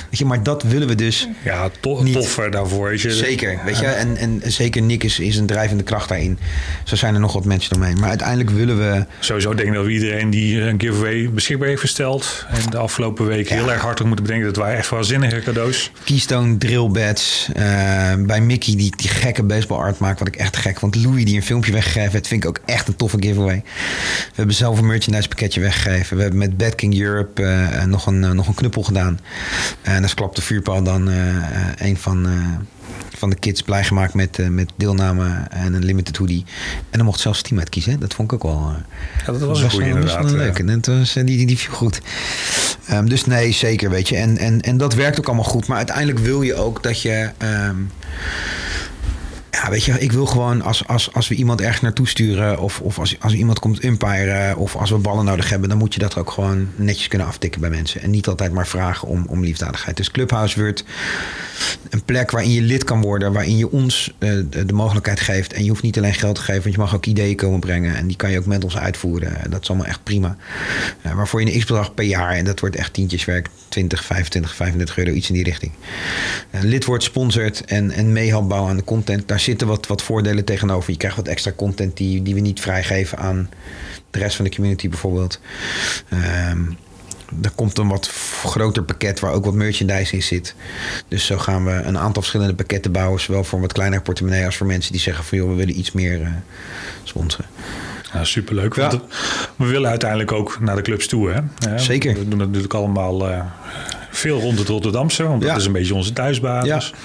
Weet je, maar dat willen we dus. Ja, to niet. toffer daarvoor. Weet je. Zeker, weet je. En, en zeker Nick is, is een drijvende kracht daarin. Zo zijn er nog wat mensen omheen. Maar uiteindelijk willen we. Sowieso denk ik dat we iedereen die een giveaway beschikbaar heeft gesteld. en de afgelopen week ja. heel erg hard moeten bedenken. Dat waren echt waanzinnige cadeaus. Keystone drill beds. Uh, bij Mickey die, die gekke baseball art maakt. Wat ik echt gek vond. Louis die een filmpje weggegeven heeft. Vind ik ook echt een toffe giveaway. We hebben zelf een merchandise pakketje weggegeven. We hebben met Bad King Europe uh, nog, een, uh, nog een knuppel gedaan. En dan klapt de vuurpaal dan uh, een van, van de kids blij gemaakt met, met deelname en een limited hoodie. En dan mocht zelfs team uitkiezen. Dat vond ik ook wel. ja, dat was een goede inderdaad. Dat was leuk. En dat was, die, die viel goed. Um, dus nee, zeker, weet je. En, en, en dat werkt ook allemaal goed. Maar uiteindelijk wil je ook dat je... Um, ja, weet je, ik wil gewoon als, als, als we iemand ergens naartoe sturen. of, of als, als iemand komt umpiren. of als we ballen nodig hebben. dan moet je dat ook gewoon netjes kunnen aftikken bij mensen. En niet altijd maar vragen om, om liefdadigheid. Dus Clubhouse wordt een plek waarin je lid kan worden. waarin je ons uh, de, mogelijkheid geeft. En je hoeft niet alleen geld te geven, want je mag ook ideeën komen brengen. En die kan je ook met ons uitvoeren. Dat is allemaal echt prima. Uh, waarvoor je een x-bedrag per jaar. en dat wordt echt tientjeswerk. 20, 25, 35 euro, iets in die richting. Uh, lid wordt sponsort en, en meehelp bouwen aan de content. Daar zitten wat, wat voordelen tegenover. Je krijgt wat extra content die, die we niet vrijgeven aan de rest van de community bijvoorbeeld. Um, er komt een wat groter pakket waar ook wat merchandise in zit. Dus zo gaan we een aantal verschillende pakketten bouwen. Zowel voor een wat kleinere portemonnee als voor mensen die zeggen van joh, we willen iets meer uh, sponsoren. Ja, superleuk. Ja. Want we willen uiteindelijk ook naar de clubs toe. Hè? Zeker. We doen dat natuurlijk allemaal uh, veel rond het Rotterdamse, want dat is een beetje onze thuisbasis. Ja.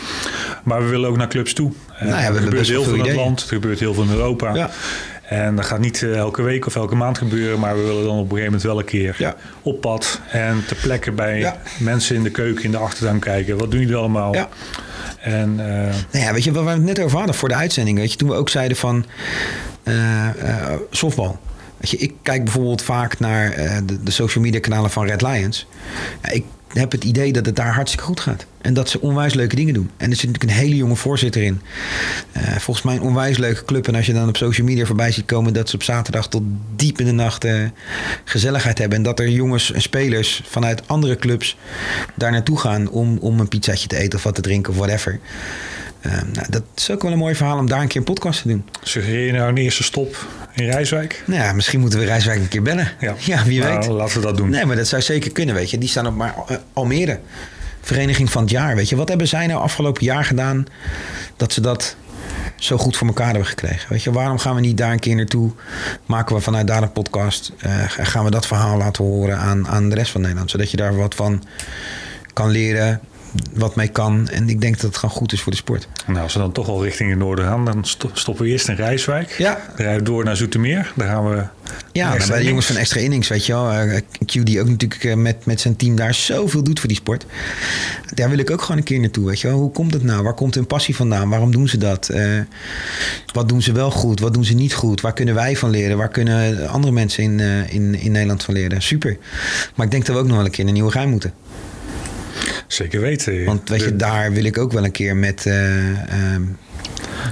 Maar we willen ook naar clubs toe. Nou ja, er gebeurt heel veel in het land, er gebeurt heel veel in Europa. Ja. En dat gaat niet uh, elke week of elke maand gebeuren, maar we willen dan op een gegeven moment wel een keer ja. op pad en ter plekke bij ja. mensen in de keuken, in de achtertuin kijken. Wat doen jullie allemaal? Ja. En, uh, nou ja, weet je, wat we het net over hadden voor de uitzending, weet je, toen we ook zeiden van uh, softbal. Weet je, ik kijk bijvoorbeeld vaak naar de, de, social media kanalen van Red Lions. ik heb het idee dat het daar hartstikke goed gaat. En dat ze onwijs leuke dingen doen. En er zit natuurlijk een hele jonge voorzitter in. Uh, volgens mij een onwijs leuke club. En als je dan op social media voorbij ziet komen dat ze op zaterdag tot diep in de nacht uh, gezelligheid hebben. En dat er jongens en spelers vanuit andere clubs daar naartoe gaan om, om een pizzaatje te eten of wat te drinken of whatever. Uh, nou, dat is ook wel een mooi verhaal om daar een keer een podcast te doen. Suggereer je nou een eerste stop in Rijswijk? Nou ja, misschien moeten we Rijswijk een keer bellen. Ja, ja wie nou, weet. Laten we dat doen. Nee, maar dat zou zeker kunnen, weet je. Die staan op maar Almere. Vereniging van het jaar, weet je. Wat hebben zij nou afgelopen jaar gedaan dat ze dat zo goed voor elkaar hebben gekregen? Weet je, waarom gaan we niet daar een keer naartoe? Maken we vanuit daar een podcast? Uh, gaan we dat verhaal laten horen aan, aan de rest van Nederland? Zodat je daar wat van kan leren wat mee kan. En ik denk dat het gewoon goed is voor de sport. Nou, als we dan toch al richting het noorden gaan, dan stoppen we eerst in Rijswijk. Ja. Dan rijden we door naar Zoetermeer. Daar gaan we. Ja, bij de jongens van Extra Innings, weet je wel. Uh, Q die ook natuurlijk uh, met, met zijn team daar zoveel doet voor die sport. Daar wil ik ook gewoon een keer naartoe, weet je wel. Hoe komt het nou? Waar komt hun passie vandaan? Waarom doen ze dat? Uh, wat doen ze wel goed? Wat doen ze niet goed? Waar kunnen wij van leren? Waar kunnen andere mensen in, in, in Nederland van leren? Super. Maar ik denk dat we ook nog wel een keer een nieuwe ruim moeten. Zeker weten. Want weet je, daar wil ik ook wel een keer met uh, uh,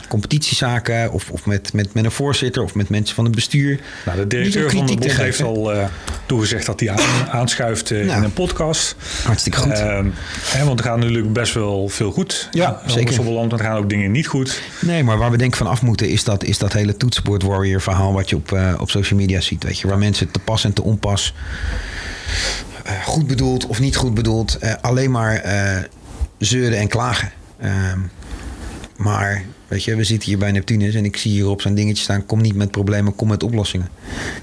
competitiezaken of, of met, met, met een voorzitter of met mensen van het bestuur. Nou, de directeur van de bond heeft al uh, toegezegd dat hij aan, aanschuift uh, in een podcast. Hartstikke goed. Uh, hè, want er gaat natuurlijk best wel veel goed. Ja, zeker. Op land, er gaan ook dingen niet goed. Nee, maar waar we denk ik van af moeten is dat, is dat hele toetsenbord warrior verhaal wat je op, op social media ziet. Weet je, waar mensen te pas en te onpas goed bedoeld of niet goed bedoeld, uh, alleen maar uh, zeuren en klagen. Ehm, maar weet je, we zitten hier bij Neptunus en ik zie hier op zijn dingetje staan: kom niet met problemen, kom met oplossingen.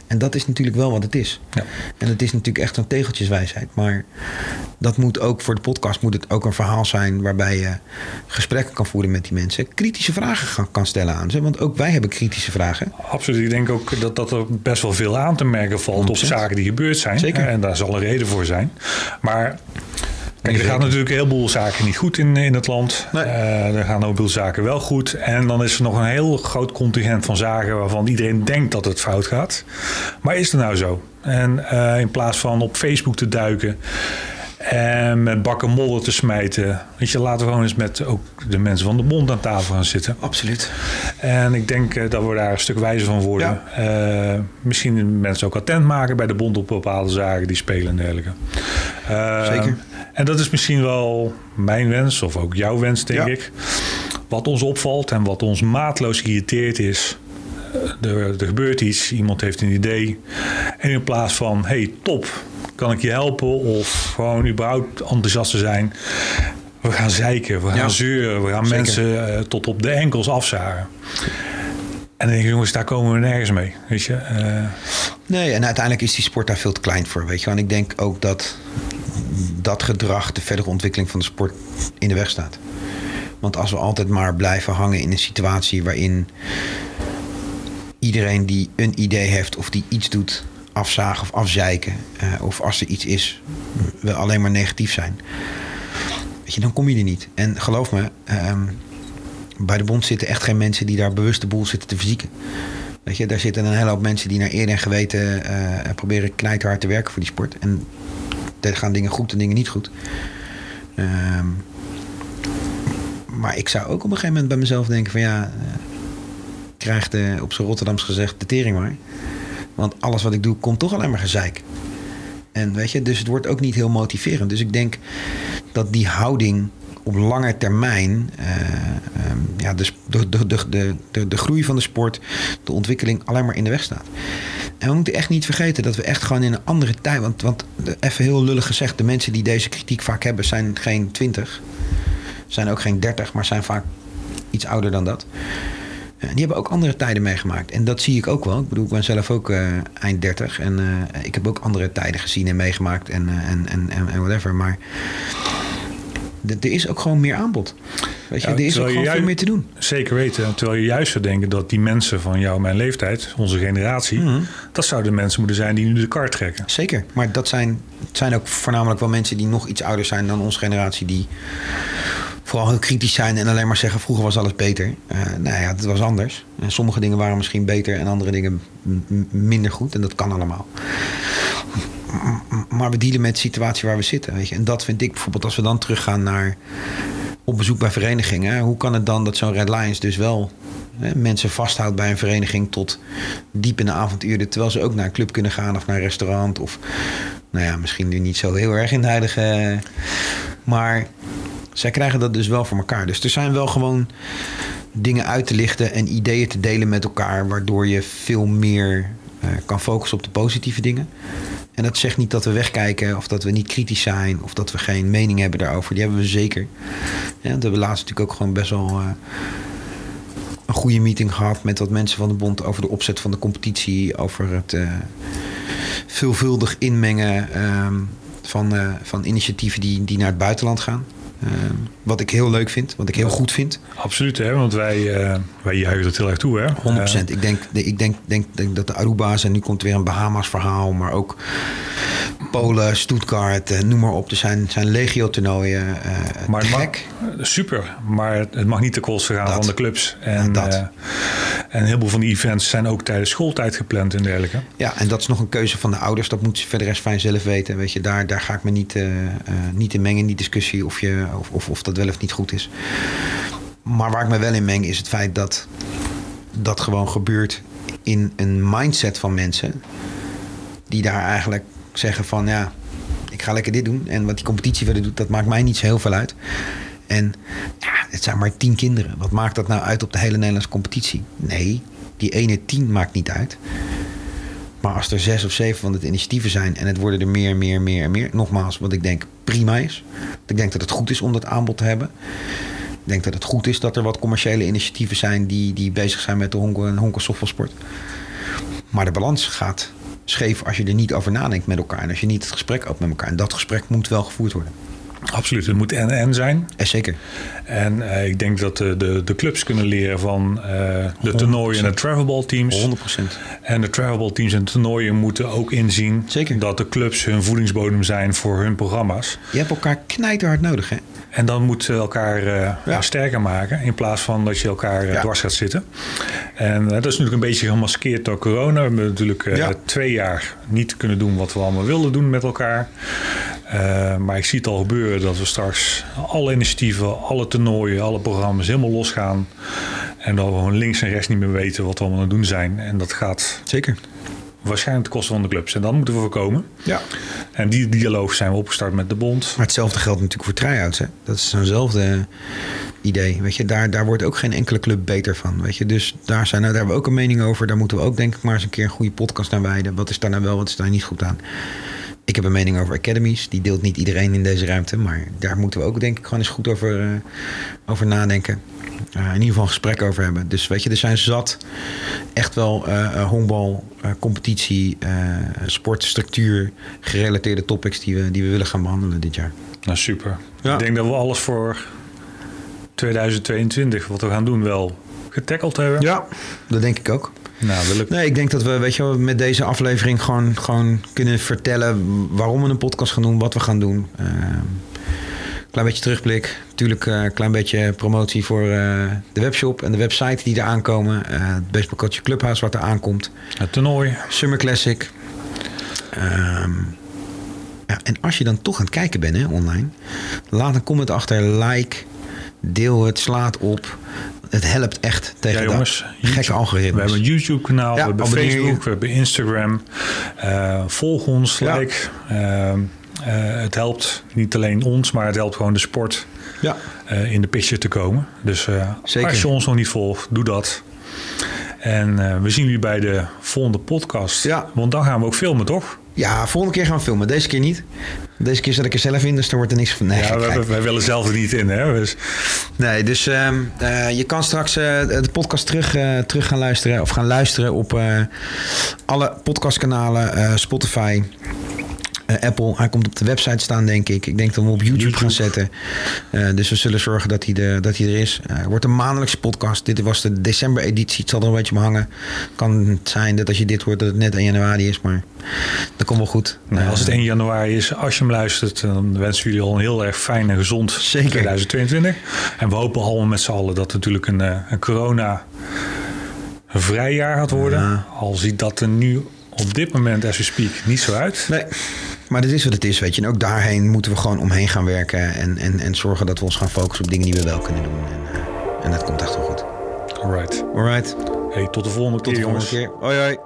En dat is natuurlijk wel wat het is. Ja. En het is natuurlijk echt zo'n tegeltjeswijsheid. Maar dat moet ook voor de podcast moet het ook een verhaal zijn waarbij je gesprekken kan voeren met die mensen. Kritische vragen kan stellen aan ze. Want ook wij hebben kritische vragen. Absoluut. Ik denk ook dat, dat er best wel veel aan te merken valt 100%. op zaken die gebeurd zijn. Zeker. En daar zal een reden voor zijn. Maar Kijk, er gaan natuurlijk een heleboel zaken niet goed in, in het land. Nee. Uh, er gaan een heleboel zaken wel goed. En dan is er nog een heel groot contingent van zaken waarvan iedereen denkt dat het fout gaat. Maar is het nou zo? En uh, in plaats van op Facebook te duiken en met bakken modder te smijten. Weet je, laten we gewoon eens met ook de mensen van de bond aan tafel gaan zitten. Absoluut. En ik denk uh, dat we daar een stuk wijzer van worden. Ja. Uh, misschien mensen ook attent maken bij de bond op bepaalde zaken die spelen en dergelijke. Uh, Zeker. En dat is misschien wel mijn wens, of ook jouw wens, denk Ja. ik. Wat ons opvalt en wat ons maatloos geïrriteerd is. Er, er gebeurt iets, iemand heeft een idee. En in plaats van, hey top, kan ik je helpen? Of gewoon überhaupt enthousiast te zijn. We gaan zeiken, we gaan Ja. zeuren, we gaan Zeker. mensen eh, tot op de enkels afzagen. En dan denk ik, jongens, daar komen we nergens mee. Weet je? Eh, Nee, en uiteindelijk is die sport daar veel te klein voor. Weet je. En ik denk ook dat dat gedrag de verdere ontwikkeling van de sport in de weg staat. Want als we altijd maar blijven hangen in een situatie waarin iedereen die een idee heeft of die iets doet, afzagen of afzeiken, eh, of als er iets is, we alleen maar negatief zijn. Weet je, dan kom je er niet. En geloof me, ehm, bij de bond zitten echt geen mensen die daar bewust de boel zitten te verzieken. Weet je, daar zitten een hele hoop mensen die naar eer en geweten eh, proberen knijterhard te werken voor die sport. En er gaan dingen goed en dingen niet goed. Ehm, maar ik zou ook op een gegeven moment bij mezelf denken van ja, eh, krijgt op zijn Rotterdams gezegd de tering maar. Want alles wat ik doe komt toch alleen maar gezeik. En weet je, dus het wordt ook niet heel motiverend. Dus ik denk dat die houding op lange termijn, eh, ehm, ja, de, de, de, de, de, groei van de sport, de ontwikkeling alleen maar in de weg staat. En we moeten echt niet vergeten dat we echt gewoon in een andere tijd, want, want even heel lullig gezegd, de mensen die deze kritiek vaak hebben zijn geen 20, zijn ook geen 30, maar zijn vaak iets ouder dan dat. Die hebben ook andere tijden meegemaakt. En dat zie ik ook wel. Ik bedoel, ik ben zelf ook eh, eind 30. En eh, ik heb ook andere tijden gezien en meegemaakt en, eh, en, en, en, whatever. Maar er is ook gewoon meer aanbod. Weet je, Ja, er is ook gewoon juist- veel meer te doen. Zeker weten. Terwijl je juist zou denken dat die mensen van jou, mijn leeftijd, onze generatie, Mhm. dat zouden de mensen moeten zijn die nu de kar trekken. Zeker. Maar dat zijn, het zijn ook voornamelijk wel mensen die nog iets ouder zijn dan onze generatie. Die vooral heel kritisch zijn en alleen maar zeggen: vroeger was alles beter. Eh nou ja, het was anders. En sommige dingen waren misschien beter en andere dingen minder goed. En dat kan allemaal. Maar we dealen met de situatie waar we zitten. Weet je. En dat vind ik bijvoorbeeld als we dan teruggaan naar op bezoek bij verenigingen. Hoe kan het dan dat zo'n Red Lions dus wel hè, mensen vasthoudt bij een vereniging tot diep in de avonduren. Terwijl ze ook naar een club kunnen gaan of naar een restaurant. Of nou ja, misschien nu niet zo heel erg in de huidige. Maar zij krijgen dat dus wel voor elkaar. Dus er zijn wel gewoon dingen uit te lichten en ideeën te delen met elkaar. Waardoor je veel meer eh, kan focussen op de positieve dingen. En dat zegt niet dat we wegkijken of dat we niet kritisch zijn of dat we geen mening hebben daarover. Die hebben we zeker. Ja, we hebben laatst natuurlijk ook gewoon best wel eh, een goede meeting gehad met wat mensen van de bond over de opzet van de competitie, over het eh, veelvuldig inmengen ehm, van, eh, van initiatieven die, die naar het buitenland gaan. Ehm, wat ik heel leuk vind, wat ik heel goed vind. Absoluut, hè? want wij, eh, wij juichen het heel erg toe. Hè? 100%. ik denk, ik denk, denk, denk dat de Aruba's, en nu komt weer een Bahamas verhaal, maar ook Polen, Stuttgart, eh, noem maar op. Er zijn, zijn legio-toernooien. eh Maar te het mag- super, maar het mag niet ten koste gaan Dat. van de clubs. En, Ja, dat. eh, en een heleboel van die events zijn ook tijdens schooltijd gepland en dergelijke. Ja, en dat is nog een keuze van de ouders. Dat moeten ze verder rest fijn zelf weten. Weet je, daar, daar ga ik me niet, niet in mengen in die discussie of, je, of, of, of dat wel of niet goed is. maar waar ik me wel in meng is het feit dat dat gewoon gebeurt in een mindset van mensen die daar eigenlijk zeggen van ja, ik ga lekker dit doen en wat die competitie verder doet, dat maakt mij niet zo heel veel uit. En ja, het zijn maar tien kinderen. Wat maakt dat nou uit op de hele Nederlandse competitie? Nee, die ene tien maakt niet uit. Maar als er zes of zeven van de initiatieven zijn en het worden er meer, meer, meer en meer. Nogmaals, wat ik denk prima is. Ik denk dat het goed is om dat aanbod te hebben. Ik denk dat het goed is dat er wat commerciële initiatieven zijn die, die bezig zijn met de honken en softballsport. Maar de balans gaat scheef als je er niet over nadenkt met elkaar. En als je niet het gesprek op met elkaar. En dat gesprek moet wel gevoerd worden. Absoluut, het moet en-en zijn. En zeker. En uh, ik denk dat de, de, de, clubs kunnen leren van uh, de toernooien en de travelball teams. 100%. En de travelball teams en toernooien moeten ook inzien zeker. dat de clubs hun voedingsbodem zijn voor hun programma's. Je hebt elkaar knijterhard nodig, hè? En dan moeten elkaar uh, ja. sterker maken. In plaats van dat je elkaar ja. dwars gaat zitten. En dat is natuurlijk een beetje gemaskeerd door corona. We hebben natuurlijk twee jaar niet kunnen doen wat we allemaal wilden doen met elkaar. Maar ik zie het al gebeuren dat we straks alle initiatieven, alle toernooien, alle programma's helemaal losgaan. En dat we gewoon links en rechts niet meer weten wat we allemaal aan het doen zijn. En dat gaat zeker waarschijnlijk ten koste van de clubs. En dat moeten we voorkomen. Ja. En die dialoog zijn we opgestart met de bond. Maar hetzelfde geldt natuurlijk voor try-outs. Hè? Dat is zo'nzelfde idee. Weet je, daar, daar wordt ook geen enkele club beter van. Weet je? Dus daar, zijn, nou, daar hebben we ook een mening over. Daar moeten we ook denk ik maar eens een keer een goede podcast aan wijden. Wat is daar nou wel, wat is daar niet goed aan? Ik heb een mening over academies. Die deelt niet iedereen in deze ruimte. Maar daar moeten we ook denk ik gewoon eens goed over, uh, over nadenken. Uh, in ieder geval een gesprek over hebben. Dus weet je, er zijn zat echt wel uh, honkbal, competitie, sportstructuur gerelateerde topics die we, die we willen gaan behandelen dit jaar. Nou, super. Ja. Ik denk dat we alles voor 2022, wat we gaan doen, wel getackled hebben. Ja, dat denk ik ook. Nou, wil ik... Nee, ik denk dat we, weet je, met deze aflevering gewoon, gewoon kunnen vertellen waarom we een podcast gaan doen, wat we gaan doen. Uh, klein beetje terugblik. Natuurlijk een uh, klein beetje promotie voor uh, de webshop en de website die er aankomen. Uh, het Baseball Culture Clubhouse wat er aankomt. Het toernooi. Summer Classic. Um, ja, en als je dan toch aan het kijken bent hè, online, laat een comment achter, like, deel het, slaat op. Het helpt echt tegen ja, jongens, dat gekke algoritmes. We hebben een YouTube-kanaal, ja, we hebben Facebook, we hebben Instagram. Uh, volg ons, like. Uh, uh, het helpt niet alleen ons, maar het helpt gewoon de sport ja. uh, in de picture te komen. Dus als je ons nog niet volgt, doe dat. En we zien jullie bij de volgende podcast. Ja. Want dan gaan we ook filmen, toch? Ja, volgende keer gaan we filmen. Deze keer niet. Deze keer zet ik er zelf in, dus er wordt er niks van. Nee, ja, wij, wij, willen zelf er niet in, hè? Dus... Nee, dus uh, uh, je kan straks uh, de podcast terug, terug gaan luisteren. Of gaan luisteren op alle podcastkanalen, Spotify. Uh, Apple. Hij komt op de website staan, denk ik. Ik denk dat we hem op YouTube, YouTube. gaan zetten. Uh, dus we zullen zorgen dat hij, de, dat hij er is. Uh, wordt een maandelijkse podcast. Dit was de december-editie. Het zal er een beetje hangen. Kan het zijn dat als je dit hoort dat het net 1 januari is. Maar dat komt wel goed. Nou, als het 1 januari is, als je hem luistert... dan wensen we jullie al een heel erg fijn en gezond Zeker. 2022. En we hopen allemaal met z'n allen dat het natuurlijk een, een corona... een vrij jaar gaat worden. Ja. Al ziet dat er nu op dit moment, as we speak, niet zo uit. Nee. Maar dit is wat het is, weet je. En ook daarheen moeten we gewoon omheen gaan werken. En, en, en zorgen dat we ons gaan focussen op dingen die we wel kunnen doen. En, uh, en dat komt echt wel goed. Alright. Alright. Hey, tot de volgende tot keer, de volgende jongens. keer. Hoi, hoi.